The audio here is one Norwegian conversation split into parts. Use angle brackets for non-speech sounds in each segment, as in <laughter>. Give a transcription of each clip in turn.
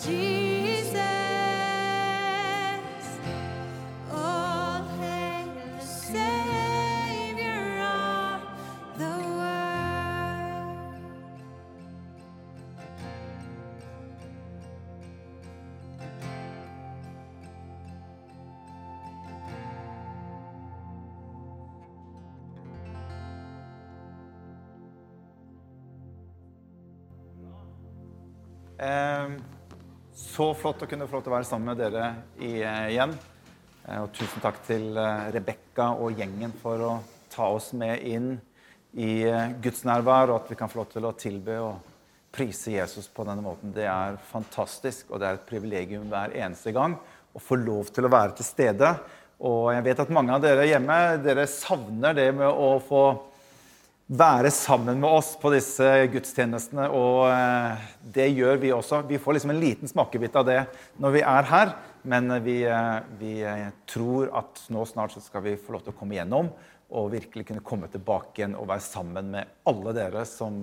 Jesus. Så flott å kunne få lov til å være sammen med dere eh, igjen. Eh, Og tusen takk til eh, Rebekka og gjengen for å ta oss med inn i Guds nærvær, og at vi kan få lov til å tilbe og prise Jesus på denne måten. Det er fantastisk, og det er et privilegium hver eneste gang å få lov til å være til stede. Og jeg vet at mange av dere hjemme dere savner det med å få være sammen med oss på disse gudstjenestene. Og eh, det gjør vi også. Vi får liksom en liten smakebit av det når vi er her. Men vi, eh, vi eh, tror at nå snart skal vi få lov til å komme igjennom og virkelig kunne komme tilbake igjen og være sammen med alle dere som,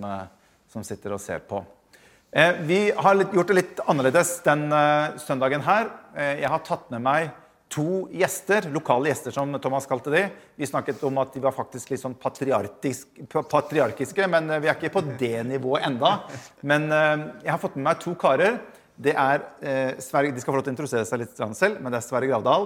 som sitter og ser på. Vi har gjort det litt annerledes den søndagen her. Jeg har tatt med meg to gjester, lokale gjester som Thomas kalte de. Vi snakket om at de var faktisk litt sånn patriarkiske, men eh, vi er ikke på det nivået enda. Men eh, jeg har fått med meg to karer. Det er eh, Sverre, De skal få lov til å introdusere seg litt selv, men det er Sverre Gravdal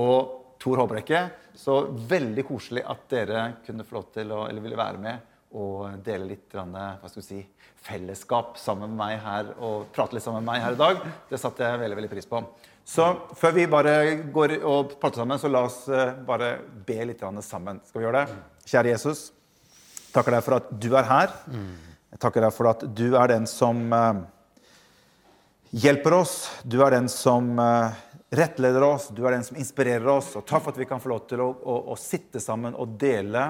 og Tor Håbrekke. Så veldig koselig at dere kunne få lov til å, eller ville være med og dele litt hva skal vi si, fellesskap sammen med meg her og prate litt sammen med meg her i dag. Det satte jeg veldig veldig pris på. Så før vi bare går og prater sammen, så la oss eh, bare be litt sammen. Skal vi gjøre det? Kjære Jesus, takker deg for at du er her. Jeg takker deg for at du er den som eh, hjelper oss. Du er den som eh, rettleder oss, du er den som inspirerer oss. Og takk for at vi kan få lov til å, å, å sitte sammen og dele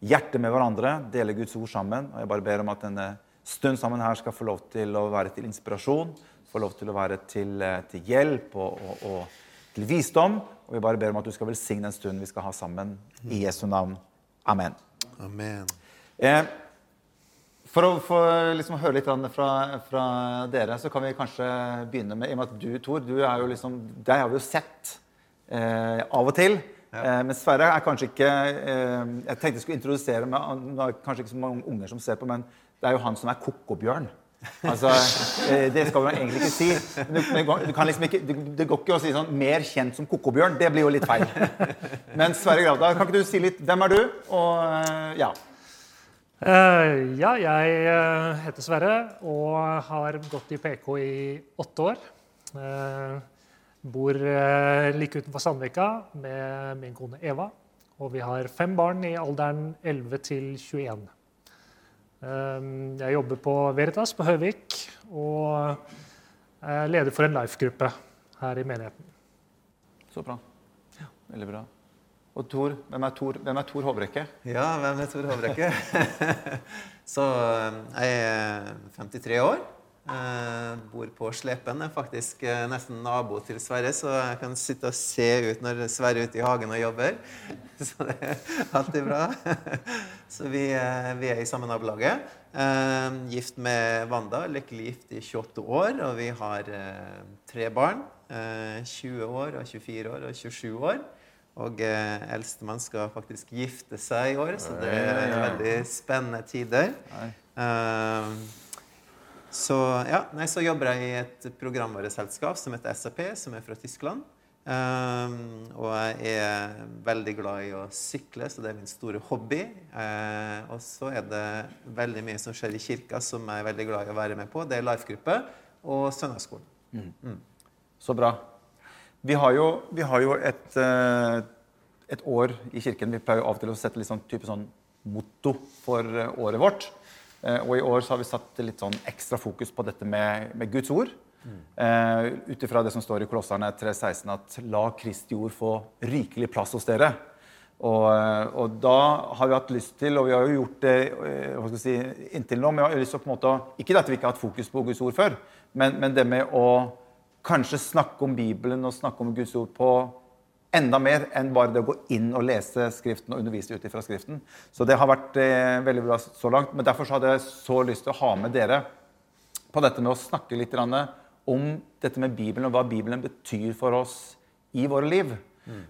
hjertet med hverandre, dele Guds ord sammen. Og jeg bare ber om at denne stund sammen her skal få lov til å være til inspirasjon, få lov til å være til, eh, til hjelp og, og, og til visdom. Og vi bare ber om at du skal velsigne en stund vi skal ha sammen. I Jesu navn. Amen. Amen. Eh, for å få liksom, høre litt fra, fra dere, så kan vi kanskje begynne med I og med at du, Tor, du er jo liksom, deg har vi jo sett eh, av og til. Eh, men Sverre er kanskje ikke eh, Jeg tenkte jeg skulle introdusere meg Nå er det kanskje ikke så mange unger som ser på, men det er jo han som er kokobjørn. Altså, eh, det skal man egentlig ikke si. Du, du liksom ikke, det, går ikke å si sånn 'mer kjent som kokobjørn'. Det blir jo litt feil. Men Sverre Gravdal, kan ikke du si litt Hvem er du? Og eh, ja. Uh, ja, jeg heter Sverre og har gått i PK i åtte år. Uh, bor uh, like utenfor Sandvika med min kone Eva. Og vi har fem barn i alderen 11 til 21. Eh, jeg jobber på Veritas på Høvik og er leder for en Life-gruppe her i menigheten. Så bra. Veldig bra. Og Tor, hvem er Tor, hvem er Tor Håbrekke? Ja, hvem er Tor Håbrekke? <laughs> så eh, jeg er 53 år. Eh, bor på Slepen. Er faktisk eh, nesten nabo til Sverre, så jeg kan sitte og se ut når Sverre er ute i hagen og jobber. <laughs> Så det er alltid bra. <laughs> så vi, eh, vi er i samme nabolaget. Eh, gift med Wanda. Lykkelig gift i 28 år. Og vi har eh, tre barn. Eh, 20 år, og 24 år og 27 år. Og eh, eldstemann skal faktisk gifte seg i år, så det er veldig spennende tider. Nei. Så, ja, nei, så jobber jeg i et programvareselskap som heter SAP, som er fra Tyskland. Um, og jeg er veldig glad i å sykle, så det er min store hobby. Uh, og så er det veldig mye som skjer i kirka som jeg er veldig glad i å være med på. Det er life-gruppe og søndagsskolen. Så bra. Vi har jo, vi har jo et, eh, et år i kirken. Vi pleier av og til å sette litt sånn, type sånn motto for eh, året vårt. Eh, Og i år så har vi satt litt sånn ekstra fokus på dette med, med Guds ord. Eh, Ut ifra det som står i Kolosserne 3,16 at la Kristi ord få rikelig plass hos dere. Og, eh, og da har vi hatt lyst til, og vi har jo gjort det hva skal jeg si, inntil nå men vi har lyst til på en måte, Ikke at vi ikke har hatt fokus på Guds ord før, men, men det med å kanskje snakke om Bibelen og snakke om Guds ord på enda mer enn bare det å gå inn og lese Skriften og undervise ut ifra Skriften. Så det har vært eh, veldig bra så langt. Men derfor så hadde jeg så lyst til å ha med dere på dette med å snakke litt grann om dette med Bibelen og hva Bibelen betyr for oss i våre liv.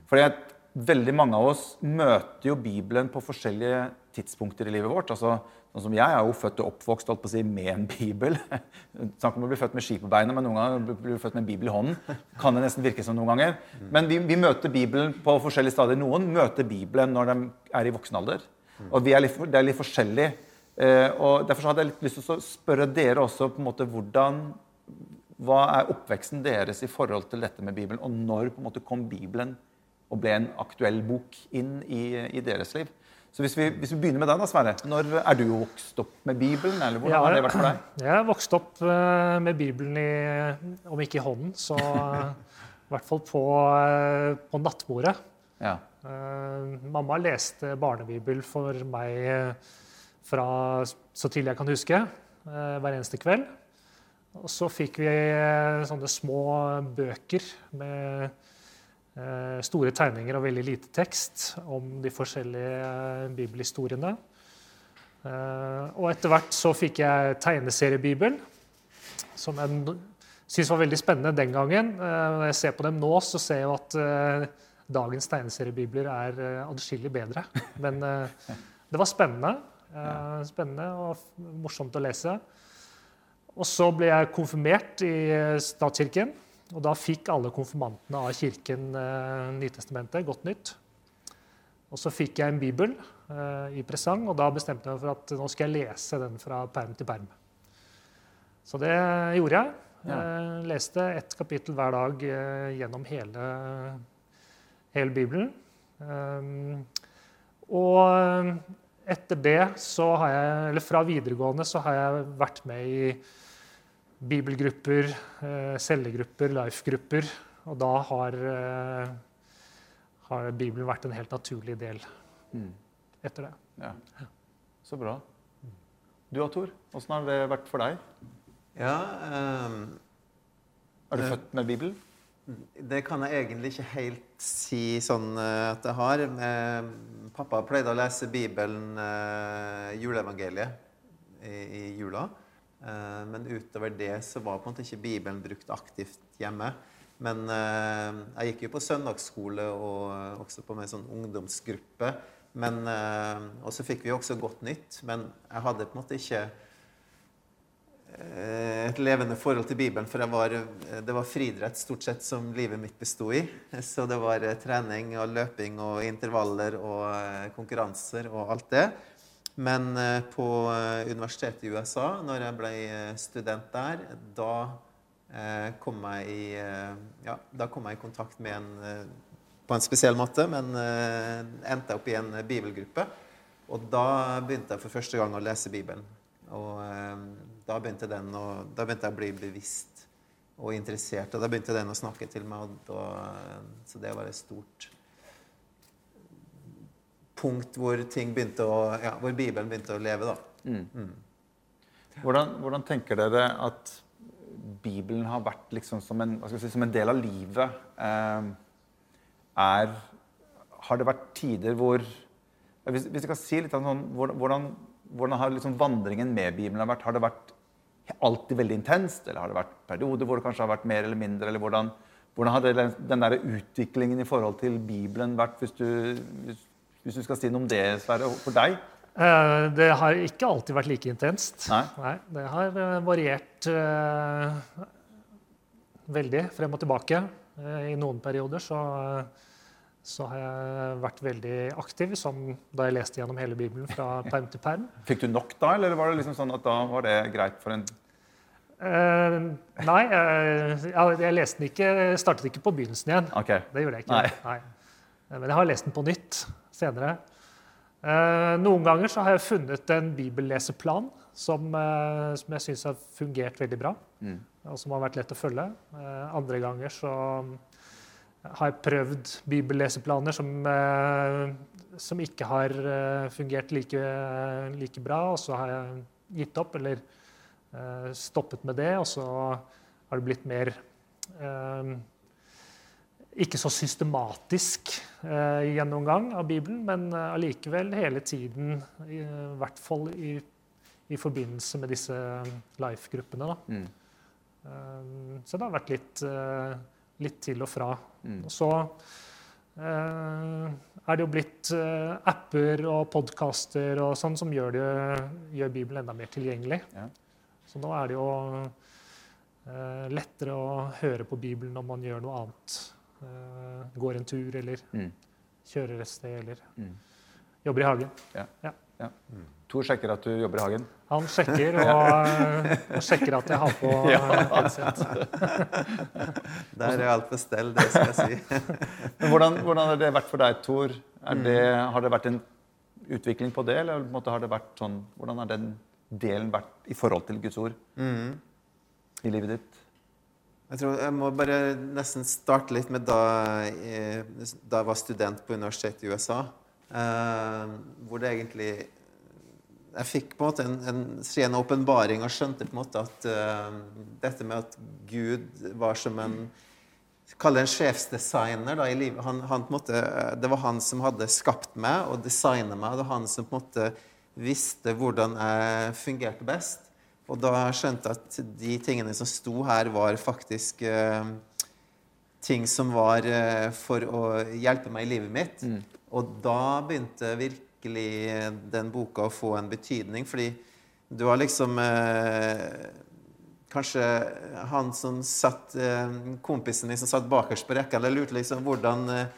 Fordi at veldig mange av oss møter jo Bibelen på forskjellige tidspunkter i livet vårt. altså Sånn som Jeg er jo født og oppvokst holdt på å si, med en bibel. <laughs> Snakk om å bli født med ski på beina, men noen ganger blir du født med en bibel i hånden. Kan det nesten virke som noen ganger. Men vi, vi møter Bibelen på forskjellige stadier. Noen møter Bibelen når de er i voksen alder. Og er litt, det er litt forskjellig. Eh, og Derfor hadde jeg litt lyst til å spørre dere også på en måte hvordan Hva er oppveksten deres i forhold til dette med Bibelen? Og når på en måte kom Bibelen og ble en aktuell bok inn i, i deres liv? Så hvis vi, hvis vi begynner med deg, da, Sverre. Når er du vokst opp med Bibelen? Eller hvordan har det vært for deg? <clears throat> Jeg vokste opp eh, med Bibelen i, om ikke i hånden, så eh, i hvert fall på, eh, på nattbordet. Ja. Mamma leste barnebibel for meg fra så tidlig jeg kan huske, hver eneste kveld. Og så fikk vi sånne små bøker med store tegninger og veldig lite tekst om de forskjellige eh, bibelhistoriene. Eh, og etter hvert så fikk jeg tegneseriebibel, som jeg syntes var veldig spennende den gangen. Eh, når jeg ser på dem nå, så ser jeg at eh, dagens tegneseriebibler er adskillig bedre. Men eh, det var spennende. eh, spennende og morsomt å lese. Og så ble jeg konfirmert i eh, statskirken. Og da fikk alle konfirmantene av kirken eh, Nytestamentet, godt nytt. Og så fikk jeg en bibel eh, i presang, og da bestemte jeg meg for at nå skal jeg lese den fra perm til perm. Så det gjorde jeg. Ja. Eh, leste ett kapittel hver dag eh, gjennom hele, hele Bibelen. Um, og etter det så har jeg, eller fra videregående så har jeg vært med i bibelgrupper, eh, cellegrupper, life-grupper. Og da har, eh, har Bibelen vært en helt naturlig del Mm. etter det. ja. Så bra. Du da, Tor? Åssen har det vært for deg? Ja, um, Er du Eh. født med Bibelen? Det kan jeg egentlig ikke helt si sånn at jeg har. Eh, Pappa pleide å lese Bibelen, juleevangeliet, i, i jula. Eh, Men utover det så var på en måte ikke Bibelen brukt aktivt hjemme. Men eh, jeg gikk jo på søndagsskole og også på en sånn ungdomsgruppe. Men, eh, og så fikk vi også Godt nytt. Men jeg hadde på en måte ikke eh, et levende forhold til Bibelen, for var, eh, det var friidrett stort sett som livet mitt besto i. Så det var eh, trening og løping og intervaller og eh, konkurranser og alt det. Men eh, på eh, universitetet i USA, når jeg ble eh, student der, da kom jeg i Ja, kom jeg i kontakt med en på en spesiell måte, men endte jeg opp i en bibelgruppe. Og da begynte jeg for første gang å lese Bibelen. Og da, begynte å, da begynte jeg å bli bevisst og interessert. Og da begynte den å snakke til meg, da, så det var et stort punkt hvor, å, ja, hvor Bibelen begynte å leve. da. Hvordan, hvordan tenker dere at Bibelen har vært liksom som, en, si, som en del av livet? Eh, er, har det vært tider hvor Hvis, hvis du kan si litt om sånn, hvordan, hvordan har liksom vandringen med Bibelen vært? Har det vært alltid veldig intenst, eller har det vært perioder hvor det kanskje har vært mer eller mindre? eller hvordan, hvordan har den der utviklingen i forhold til Bibelen vært, hvis du, hvis, hvis du skal si noe om det, Sverre, for deg? Eh, Det har ikke alltid vært like intenst. Nei. det har eh, variert uh, veldig frem og tilbake. I noen perioder så, så har jeg vært veldig aktiv, som da jeg leste gjennom hele Bibelen fra perm til perm. <laughs> Fikk du nok da, eller var det liksom sånn at da var det greit for en uh, nei, uh, jeg, jeg leste den ikke, startet ikke på begynnelsen igjen. Okay. Det gjorde jeg ikke. Nei. Nei. Eh, Men jeg har lest den på nytt senere. Eh, noen ganger så har jeg funnet en bibelleseplan som, eh, som jeg syns har fungert veldig bra. Mm. Og som har vært lett å følge. Andre ganger så har jeg prøvd bibelleseplaner som, som ikke har fungert like, like bra, og så har jeg gitt opp eller stoppet med det, og så har det blitt mer ikke så systematisk eh, gjennomgang av Bibelen, men eh, hele tiden, i i hvert fall i, i forbindelse med disse life-gruppene. Mm. Um, så det har vært litt, eh, litt til og fra. Mm. Og så eh, er det jo blitt eh, apper og podkaster og sånn som gjør, det, gjør Bibelen enda mer tilgjengelig. Ja. Så nå er det jo eh, lettere å høre på Bibelen når man gjør noe annet. Eh, går en tur eller Mm. kjører et sted eller Mm. jobber i hagen. Tor sjekker at du jobber i hagen. Han sjekker og, <laughs> og sjekker at jeg har på eh, headset. <laughs> Der er alt på stell, det skal jeg si. <laughs> Men hvordan, hvordan har det vært for deg, Tor? Er Mm. det, har det vært en utvikling på det, eller på en måte har det vært sånn, hvordan har den delen vært i forhold til Guds ord Mm. i livet ditt? Jeg tror jeg må bare nesten starte litt med da, jeg- da jeg var student på universitetet i USA. Eh, hvor det egentlig Jeg fikk på en måte en, en, en åpenbaring og skjønte på en måte at eh, dette med at Gud var som en Kall det en sjefsdesigner da, i livet. Han, han, måte, det var han som hadde skapt meg og designet meg. Det var han som på en måte visste hvordan jeg fungerte best. Og da skjønte jeg at de tingene som sto her, var faktisk eh, ting som var eh, for å hjelpe meg i livet mitt. Og da begynte virkelig den boka å få en betydning, fordi du har liksom eh, Kanskje han som satt eh, Kompisen din som satt bakerst på rekka, eller lurte liksom hvordan eh,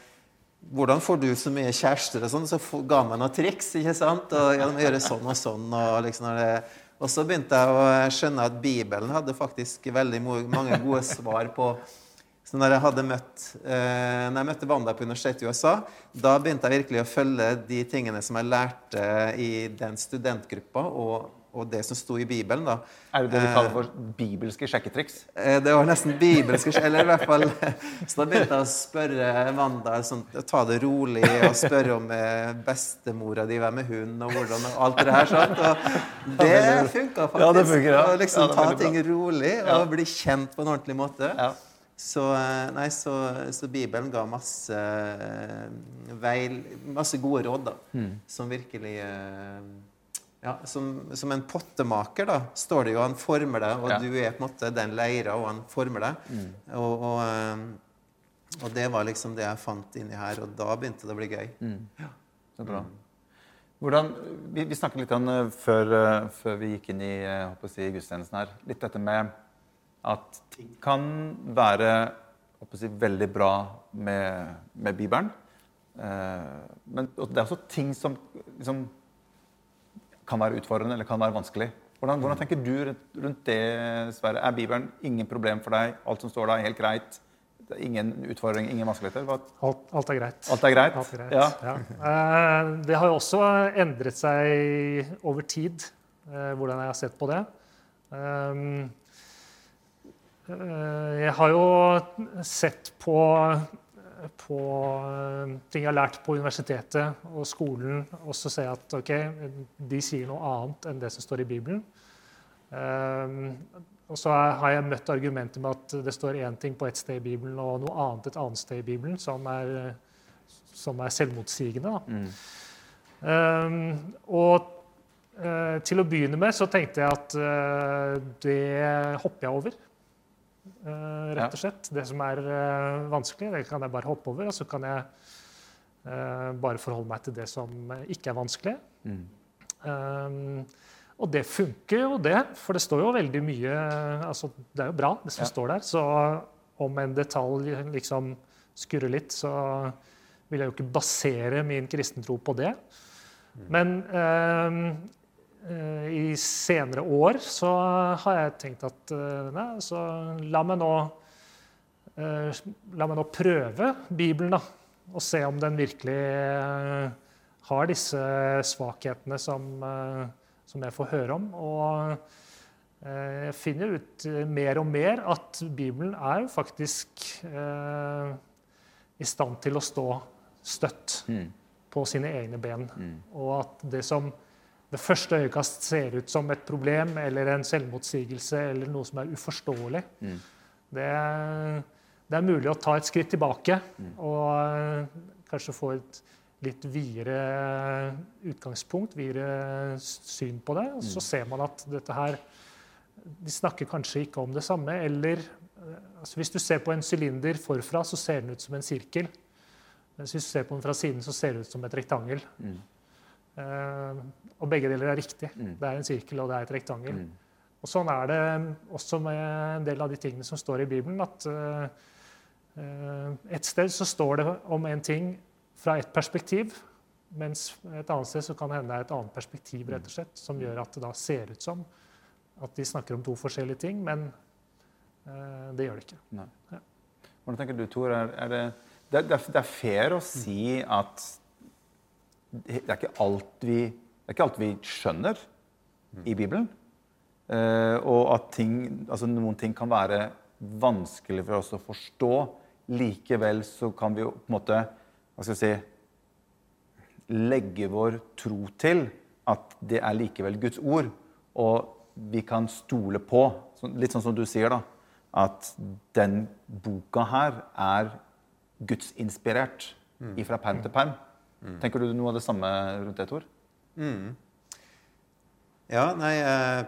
hvordan får du så mye kjærester og sånn? Så ga meg noen triks, ikke sant? Og ja, gjøre sånn og sånn. Og, liksom når det, og så begynte jeg å skjønne at Bibelen hadde faktisk veldig mange gode svar på Så når jeg hadde møtt eh, når jeg møtte Wanda på universitetet i USA, da begynte jeg virkelig å følge de tingene som jeg lærte i den studentgruppa, og, og det som sto i Bibelen. da. Er det det du kaller for bibelske sjekketriks? Eh, Det var nesten bibelske eller i hvert fall <laughs> Så da begynte jeg å spørre Wanda sånn, ta det rolig og spørre om eh, bestemora di hvem er hun, og hvordan og alt det her. sånn. Og det funka faktisk. Ja, det funker, ja. Å liksom Ja, ta bra. ting rolig og Ja. bli kjent på en ordentlig måte. Ja. Så, eh, nei, så, så Bibelen ga masse, veil, masse gode råd, da. Mm. Som virkelig eh, ja, som, som en pottemaker, da, står det jo. Han former deg, og Ja. du er på en måte den leira, og han former deg. Og, og, eh, og det var liksom det jeg fant inni her, og da begynte det å bli gøy. Så bra. Hvordan, vi, vi snakket litt om, eh, før, eh, før vi gikk inn i håper å si, gudstjenesten her, litt dette med at ting kan være håper å si, veldig bra med, med Bibelen. Eh, men det er også ting som liksom, kan være utfordrende eller kan være vanskelig. Hvordan, hvordan tenker du rundt- det, Sverre? Er Bibelen ingen problem for deg? Alt som står der, er helt greit? Ingen utfordring, ingen vanskeligheter? Alt, alt er greit. alt er greit? Alt er greit. Ja. Ja. Eh, Det har jo også endret seg over tid, eh, hvordan jeg har sett på det. Eh, Jeg har jo sett på, på eh, ting jeg har lært på universitetet og skolen, og så ser jeg at okay, de sier noe annet enn det som står i Bibelen. Um, og så har jeg møtt argumentet med at det står én ting på ett sted i Bibelen og noe annet et annet sted i Bibelen, som er, som er selvmotsigende. Mm. Um, og eh, til å begynne med så tenkte jeg at eh, det hopper jeg over. Eh, rett og slett. Det som er eh, vanskelig, det kan jeg bare hoppe over. Og så kan jeg eh, bare forholde meg til det som ikke er vanskelig. Mm. Um, og det funker jo, det. For det står jo veldig mye altså Det er jo bra, det som Ja. står der. Så om en detalj liksom skurrer litt, så vil jeg jo ikke basere min kristentro på det. Men um, eh, i senere år så har jeg tenkt at eh, nei, så la meg nå eh, La meg nå prøve Bibelen, da. Og se om den virkelig eh, har disse svakhetene som, eh, som jeg får høre om. Og eh, jeg finner ut eh, mer og mer at Bibelen er jo faktisk eh, i stand til å stå støtt Mm. på sine egne ben. Mm. Og at det som ved første øyekast ser ut som et problem eller en selvmotsigelse eller noe som er uforståelig, Mm. det, det er mulig å ta et skritt tilbake Mm. og eh, kanskje få et litt videre utgangspunkt, videre syn på det. Og så Mm. ser man at dette her De snakker kanskje ikke om det samme, eller altså Hvis du ser på en sylinder forfra, så ser den ut som en sirkel. Mens hvis du ser på den fra siden, så ser det ut som et rektangel. Mm. Eh, og begge deler er riktig. Mm. Det er en sirkel, og det er et rektangel. Mm. Og sånn er det også med en del av de tingene som står i Bibelen. at eh, eh, Et sted så står det om en ting fra et perspektiv, mens et annet sted så kan det hende det er et annet perspektiv rett og slett, som gjør at det da ser ut som at de snakker om to forskjellige ting, men det gjør det ikke. Nei. Ja. Hvordan tenker du, Tor? Er, er det, det, det er fair å si at det er ikke alt vi, det er ikke alt vi skjønner i Bibelen. Eh, og at ting, altså noen ting kan være vanskelig for oss å forstå. Likevel så kan vi på en måte hva skal vi si, legge vår tro til at det er likevel Guds ord. Og vi kan stole på, litt sånn som du sier, da, at den boka her er gudsinspirert fra perm til perm. Tenker du noe av det samme rundt det, Tor? Ja, nei eh,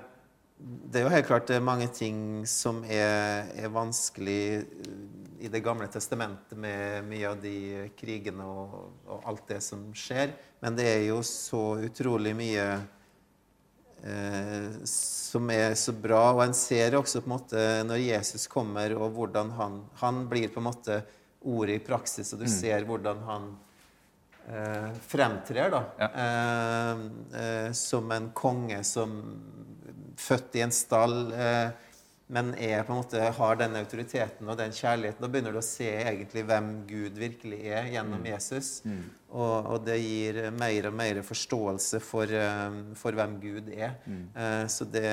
Det er jo helt klart det mange ting som er, er vanskelig eh, i Det gamle testamentet med mye av de krigene og, og alt det som skjer. Men det er jo så utrolig mye eh, som er så bra. Og en ser også på en måte når Jesus kommer, og hvordan han, han blir på en måte ordet i praksis, og du ser hvordan han fremtrer da, eh, eh, som en konge som født i en stall, eh, men er på en måte, har den autoriteten og den kjærligheten. Da begynner du å se egentlig hvem Gud virkelig er gjennom Jesus. Og, og det gir mer og mer forståelse for, eh, for hvem Gud er. Eh, så det,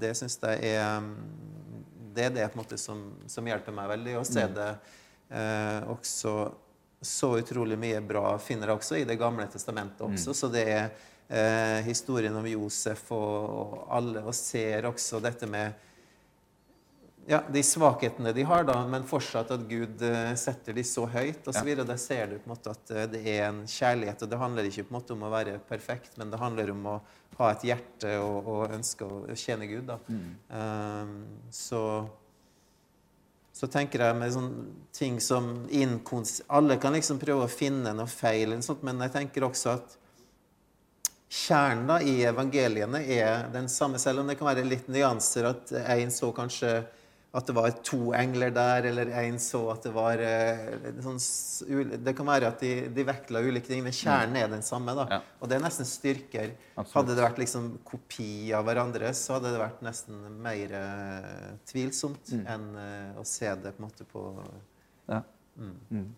det syns jeg er mm, Det er det på en måte som, som hjelper meg veldig, å se det eh, også så utrolig mye bra finner jeg også i Det gamle testamentet også. Så det er eh, historien om Josef og, og alle, og ser også dette med ja, de svakhetene de har, da, men fortsatt at Gud eh, setter de så høyt. Og så videre. Der ser du på en måte at eh, det er en kjærlighet. Og det handler ikke på en måte om å være perfekt, men det handler om å ha et hjerte og, og ønske å tjene Gud. Da. Um, så så tenker jeg med sånne ting som inkons... Alle kan liksom prøve å finne noe feil, eller sånt, men jeg tenker også at kjernen da i evangeliene er den samme, selv om det kan være litt nyanser. At en så kanskje at det var to engler der, eller en så at det var eh, sånn, Det kan være at de, de vektla ulike ting, men kjernen er den samme. da. Ja. Og det er nesten styrker. Absolutt. Hadde det vært liksom kopi av hverandre, så hadde det vært nesten mer eh, tvilsomt enn eh, å se det på en måte på Ja. Mm.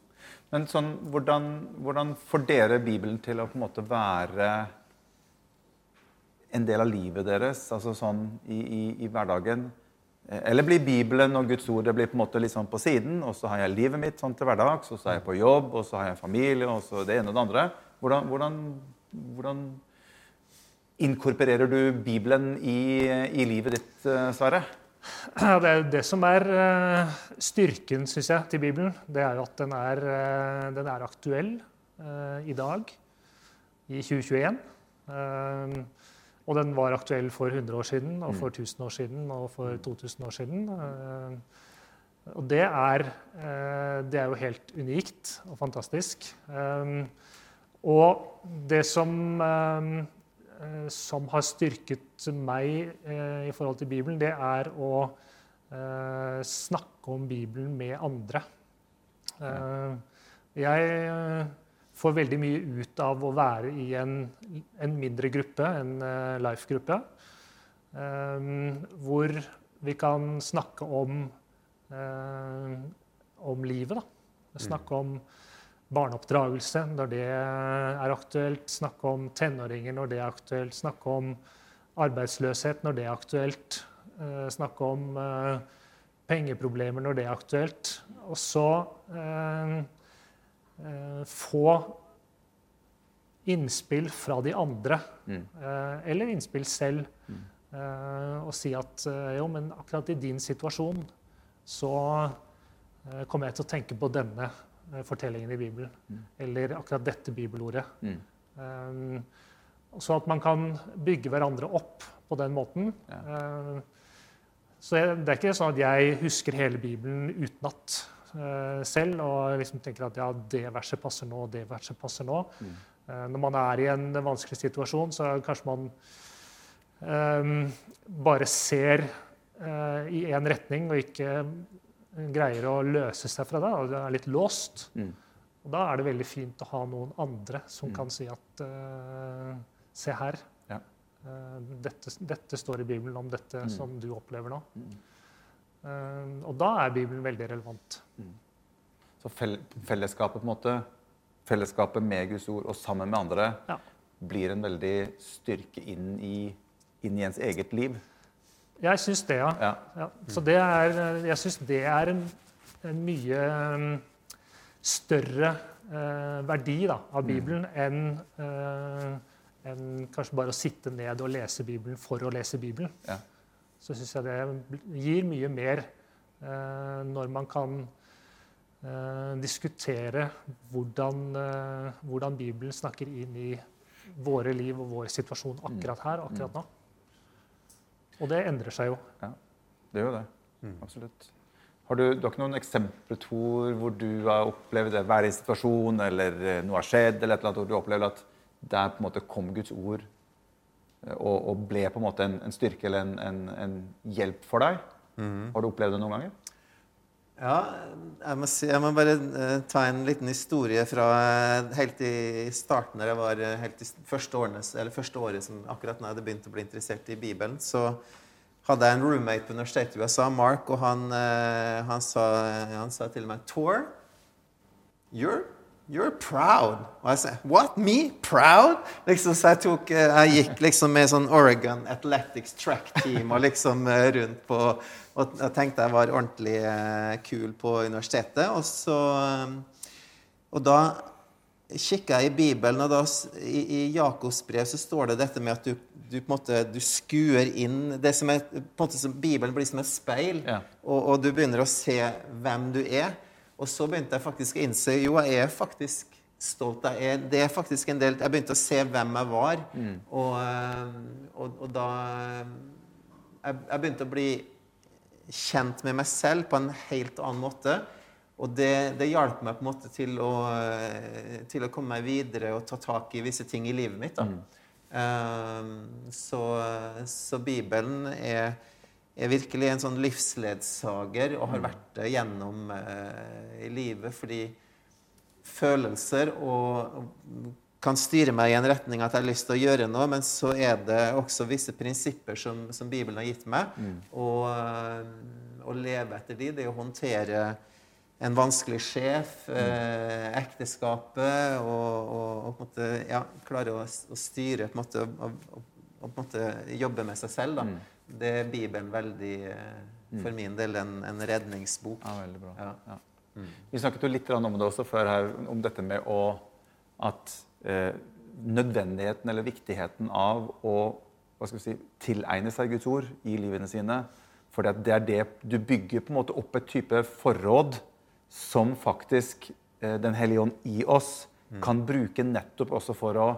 Men sånn, hvordan, hvordan får dere Bibelen til å på en måte være en del av livet deres, altså sånn i, i, i hverdagen? Eller blir Bibelen og Guds ord det blir på en måte litt sånn på siden, og så har jeg livet mitt sånn til hverdags, og så er jeg på jobb, og så har jeg familie, og så det ene og det andre. Hvordan, hvordan, hvordan inkorporerer du Bibelen i, i livet ditt, eh, Sverre? Ja, det er det som er eh, styrken, syns jeg, til Bibelen. Det er jo at den er, eh, den er aktuell i dag, i 2021. Eh, og den var aktuell for 100 år siden, og for 1000 år siden og for 2000 år siden. Og det er, eh, det er jo helt unikt og fantastisk. Eh, og det som eh, som har styrket meg i forhold til Bibelen, det er å snakke om Bibelen med andre. Jeg får veldig mye ut av å være i en, en mindre gruppe, en eh, life-gruppe, eh, hvor vi kan snakke om, eh, om livet. Da. Snakke om barneoppdragelse når det er aktuelt, snakke om tenåringer når det er aktuelt, snakke om arbeidsløshet når det er aktuelt, snakke om pengeproblemer når det er aktuelt. Og så få innspill fra de andre, eh, eller innspill selv, eh, og si at eh, jo, men akkurat i din situasjon så eh, kommer jeg til å tenke på denne eh, fortellingen i Bibelen. Eller akkurat dette bibelordet. Mm. Um, så at man kan bygge hverandre opp på den måten. Ja. Eh, Så jeg, det er ikke sånn at jeg husker hele Bibelen utenat eh, selv og liksom tenker at ja, det verset passer nå, og det verset passer nå. Eh, når man er i en vanskelig situasjon, så kanskje man um, bare ser uh, i én retning og ikke greier å løse seg fra det. Og det er litt låst. Mm. Og da er det veldig fint å ha noen andre som kan si at uh, Se her. Ja. Uh, dette, dette står i Bibelen om dette Mm. som du opplever nå. Mm. Eh, og da er Bibelen veldig relevant. Så fellesskapet på en måte, fellesskapet med Guds ord og sammen med andre Ja. blir en veldig styrke inn i, inn i ens eget liv. Jeg syns det, ja. Ja. ja. Så det er, jeg syns det er en, en mye mm, større eh, verdi da, av Bibelen enn eh, en kanskje bare å sitte ned og lese Bibelen for å lese Bibelen. Ja. Så syns jeg det gir mye mer eh, når man kan eh, diskutere hvordan, eh, hvordan Bibelen snakker inn i våre liv og vår situasjon akkurat her og akkurat nå. Og det endrer seg jo. Ja, Det gjør det. Absolutt. Har du, du har ikke noen eksempler Tor, hvor du har opplevd det, være i en situasjon, eller eh, noe har skjedd, eller et eller annet, hvor du opplevde at der på en måte kom Guds ord og, og ble på en måte en, en styrke eller en, en, en hjelp for deg? Har du opplevd det noen ganger? Ja, jeg må, si, jeg må bare eh, ta en liten historie fra eh, helt i starten, når jeg var eh, helt i første, årene, eller første året som akkurat når jeg hadde begynt å bli interessert i Bibelen. Så hadde jeg en roommate på universitetet i USA, Mark, og han, eh, han, sa, han sa til meg Tor, you're, you're proud. Og jeg sa What? Me? Proud? Liksom, så jeg, tok, eh, jeg gikk liksom med sånn Oregon Athletics track team og liksom eh, rundt på Og jeg tenkte jeg var ordentlig eh, kul på universitetet. Og så Og da kikka jeg i Bibelen, og da, i, i Jakobs brev så står det dette med at du, du på en måte du skuer inn det som er, på en måte som Bibelen blir som et speil, Ja. og, og du begynner å se hvem du er. Og så begynte jeg faktisk å innse jo, jeg er faktisk stolt. Jeg er, det er faktisk en del Jeg begynte å se hvem jeg var, og, eh, og, og da eh, jeg, jeg begynte å bli kjent med meg selv på en helt annen måte. Og det, det hjalp meg på en måte til å, eh, til å komme meg videre og ta tak i visse ting i livet mitt. Da. Eh, så, så Bibelen er, er virkelig en sånn livsledsager og har vært det gjennom eh, i livet. Fordi følelser og, og kan styre meg i en retning at jeg har lyst til å gjøre noe, men så er det også visse prinsipper som, som Bibelen har gitt meg. Og øh, å leve etter de, det er å håndtere en vanskelig sjef, eh, ekteskapet, og, og, og på en måte, ja, klare å, å styre på en måte, og, og, på en måte jobbe med seg selv. Da. Det er Bibelen veldig, eh, for min del, en, en redningsbok. Ja, veldig bra. Ja. Ja. Vi snakket jo litt om det også før her, om dette med å at eh, nødvendigheten eller viktigheten av å hva skal vi si, tilegne seg Guds ord i livene sine. For det er det du bygger på en måte opp et type forråd som faktisk eh, Den hellige ånd i oss kan bruke nettopp også for å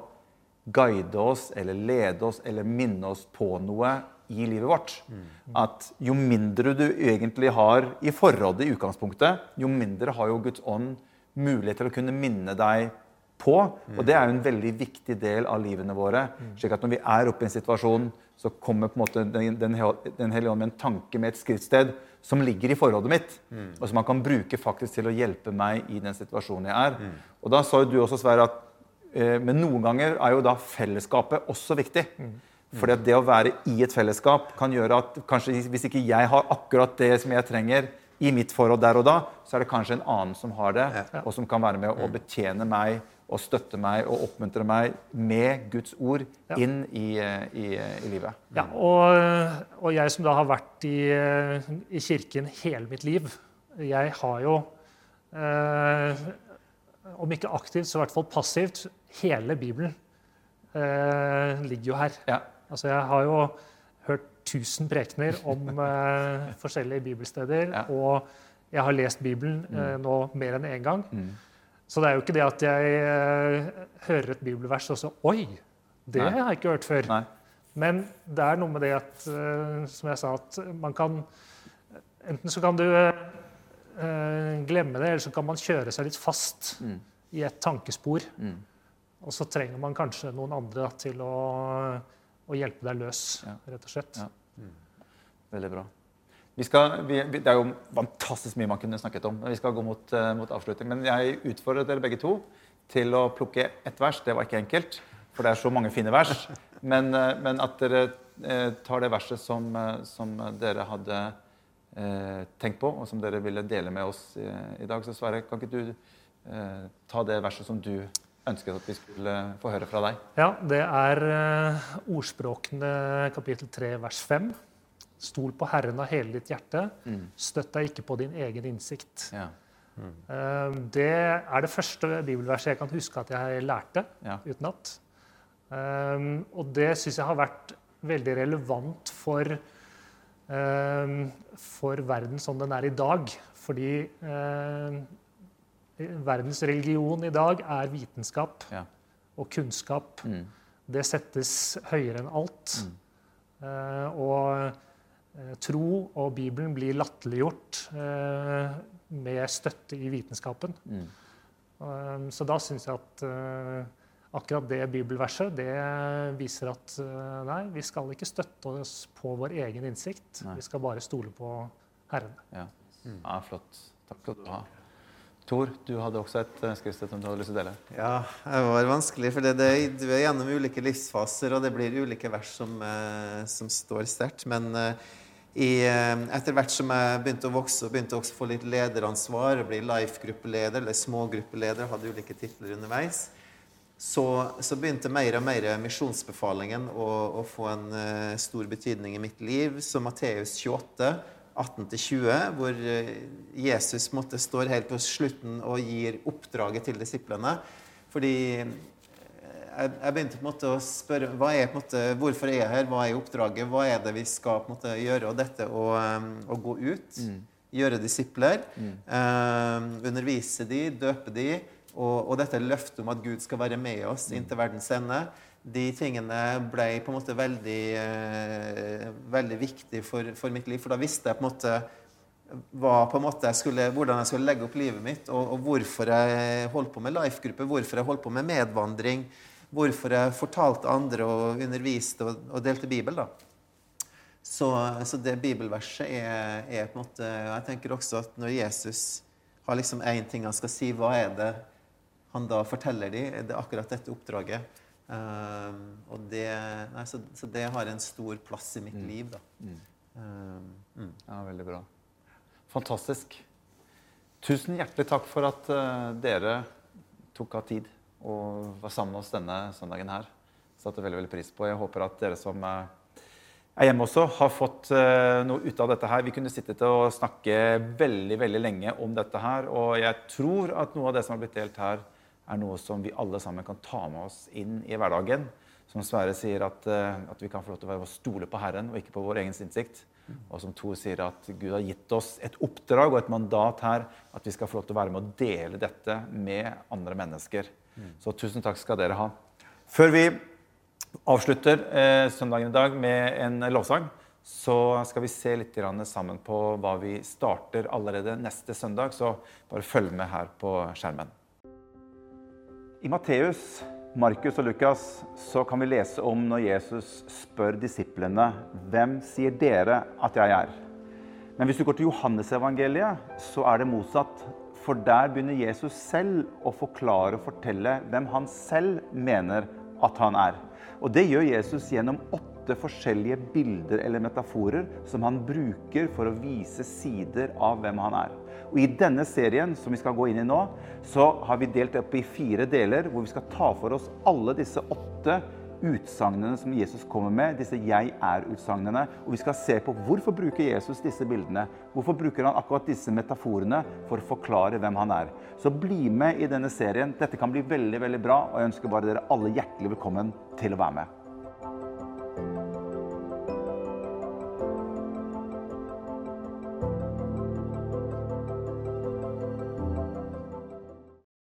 guide oss eller lede oss eller minne oss på noe i livet vårt. At jo mindre du egentlig har i forrådet i utgangspunktet, jo mindre har jo Guds ånd mulighet til å kunne minne deg på. Og det er jo en veldig viktig del av livene våre. slik at når vi er oppe i en situasjon, så kommer på en måte Den, den, den hellige ånd med en tanke med et skriftsted som ligger i forrådet mitt, og som man kan bruke faktisk til å hjelpe meg i den situasjonen jeg er. Og da sa jo du også, Sverre, at Eh, Men noen ganger er jo da fellesskapet også viktig. Fordi at det å være i et fellesskap kan gjøre at kanskje hvis ikke jeg har akkurat det som jeg trenger i mitt forhold der og da, så er det kanskje en annen som har det, og som kan være med å betjene meg og støtte meg og oppmuntre meg med Guds ord inn i, i, i livet. Ja, og, og jeg som da har vært i, i kirken hele mitt liv, jeg har jo eh, Om ikke aktivt, så i hvert fall passivt. Hele Bibelen eh, ligger jo her. Ja. Altså, jeg har jo hørt 1000 prekener om <laughs> eh, forskjellige bibelsteder, Ja. og jeg har lest Bibelen eh, nå mer enn én gang. Mm. Så det er jo ikke det at jeg eh, hører et bibelvers og så Oi! Det Nei. har jeg ikke hørt før. Nei. Men det er noe med det at, eh, som jeg sa, at man kan Enten så kan du eh, glemme det, eller så kan man kjøre seg litt fast i et tankespor. Og så trenger man kanskje noen andre til å, å hjelpe deg løs, Ja. rett og slett. Ja. Veldig bra. Vi skal, vi, det er jo fantastisk mye man kunne snakket om. Vi skal gå mot, uh, mot avslutning. Men jeg utfordrer dere begge to til å plukke ett vers. Det var ikke enkelt, for det er så mange fine vers. Men, uh, men at dere uh, tar det verset som, som dere hadde tenkt på, og som dere ville dele med oss i, i dag. Så Sverre, kan ikke du ta det verset som du ønsket at vi skulle få høre fra deg? Ja, det er eh, ordspråkene kapittel 3 vers 5. Stol på Herren av hele ditt hjerte. Støtt deg ikke på din egen innsikt. Ja. Mm. Det er det første bibelverset jeg kan huske at jeg lærte Ja. utenat. Eh, Og det syns jeg har vært veldig relevant for, eh, for verden som den er i dag. Fordi eh, verdens religion i dag er vitenskap Ja. og kunnskap. Mm. Det settes høyere enn alt. Eh, og eh, tro og Bibelen blir latterliggjort eh, med støtte i vitenskapen. Mm. Eh, så da syns jeg at eh, akkurat det bibelverset det viser at eh, nei, vi skal ikke støtte oss på vår egen innsikt. Nei. Vi skal bare stole på Herren. Ja. ja, flott. Takk skal du ha. Tor, du hadde også et eh, skriftsted som du hadde lyst til å dele. Ja, det var vanskelig, for du er gjennom ulike livsfaser, og det blir ulike vers som, eh, som står sterkt. Men eh, i, etter hvert som jeg begynte å vokse og begynte også å få litt lederansvar, og bli life-gruppeleder eller smågruppeleder, hadde ulike titler underveis, så, så begynte mer og mer misjonsbefalingen å, å få en stor betydning i mitt liv. Så Matteus 28, 18-20, hvor eh, Jesus måtte står helt på slutten og gir oppdraget til disiplene. Fordi eh, jeg, begynte på en måte å spørre hva er, måte, hvorfor er jeg her, hva er oppdraget, hva er det vi skal måte gjøre? Og dette å, eh, å gå ut, gjøre disipler, eh, undervise de, døpe de, og, og dette løftet om at Gud skal være med oss inntil verdens ende. De tingene ble på en måte veldig, eh, veldig viktig for, for mitt liv, for da visste jeg på en måte på en måte jeg skulle, hvordan jeg skulle legge opp livet mitt, og, og hvorfor jeg holdt på med life-gruppe, hvorfor jeg holdt på med medvandring, hvorfor jeg fortalte andre og underviste og, og delte Bibel. da. Så, så det bibelverset er, er på en måte Jeg tenker også at når Jesus har liksom én ting han skal si, hva er det han da forteller dem? Det er akkurat dette oppdraget. Um, og det, nei, så, så det har en stor plass i mitt liv, da. Um, mm. Ja, veldig bra. Fantastisk. Tusen hjertelig takk for at uh, dere tok av tid og var sammen med oss denne søndagen her. Satte veldig, veldig pris på. Jeg håper at dere som uh, er hjemme også, har fått uh, noe ut av dette her. Vi kunne sittet og snakke veldig, veldig lenge om dette her. Og jeg tror at noe av det som har blitt delt her, er noe som vi alle sammen kan ta med oss inn i hverdagen. Som Sverre sier, at, eh, at vi kan få lov til å stole på Herren og ikke på vår egen innsikt. Og som Tor sier, at Gud har gitt oss et oppdrag og et mandat her. At vi skal få lov til å være med å dele dette med andre mennesker. Så tusen takk skal dere ha. Før vi avslutter eh, søndagen i dag med en lovsang, så skal vi se litt sammen på hva vi starter allerede neste søndag. Så bare følg med her på skjermen. I Matteus, Markus og Lukas så kan vi lese om når Jesus spør disiplene hvem sier dere at jeg er. Men hvis du går til Johannesevangeliet, så er det motsatt. For der begynner Jesus selv å forklare og fortelle hvem han selv mener at han er. Og det gjør Jesus gjennom åtte forskjellige bilder eller metaforer som han bruker for å vise sider av hvem han er. Og I denne serien som vi skal gå inn i nå, så har vi delt opp i fire deler, hvor vi skal ta for oss alle disse åtte utsagnene som Jesus kommer med, disse 'jeg er'-utsagnene. Og vi skal se på hvorfor bruker Jesus disse bildene. Hvorfor bruker han akkurat disse metaforene for å forklare hvem han er. Så bli med i denne serien. Dette kan bli veldig veldig bra, og jeg ønsker bare dere alle hjertelig velkommen til å være med.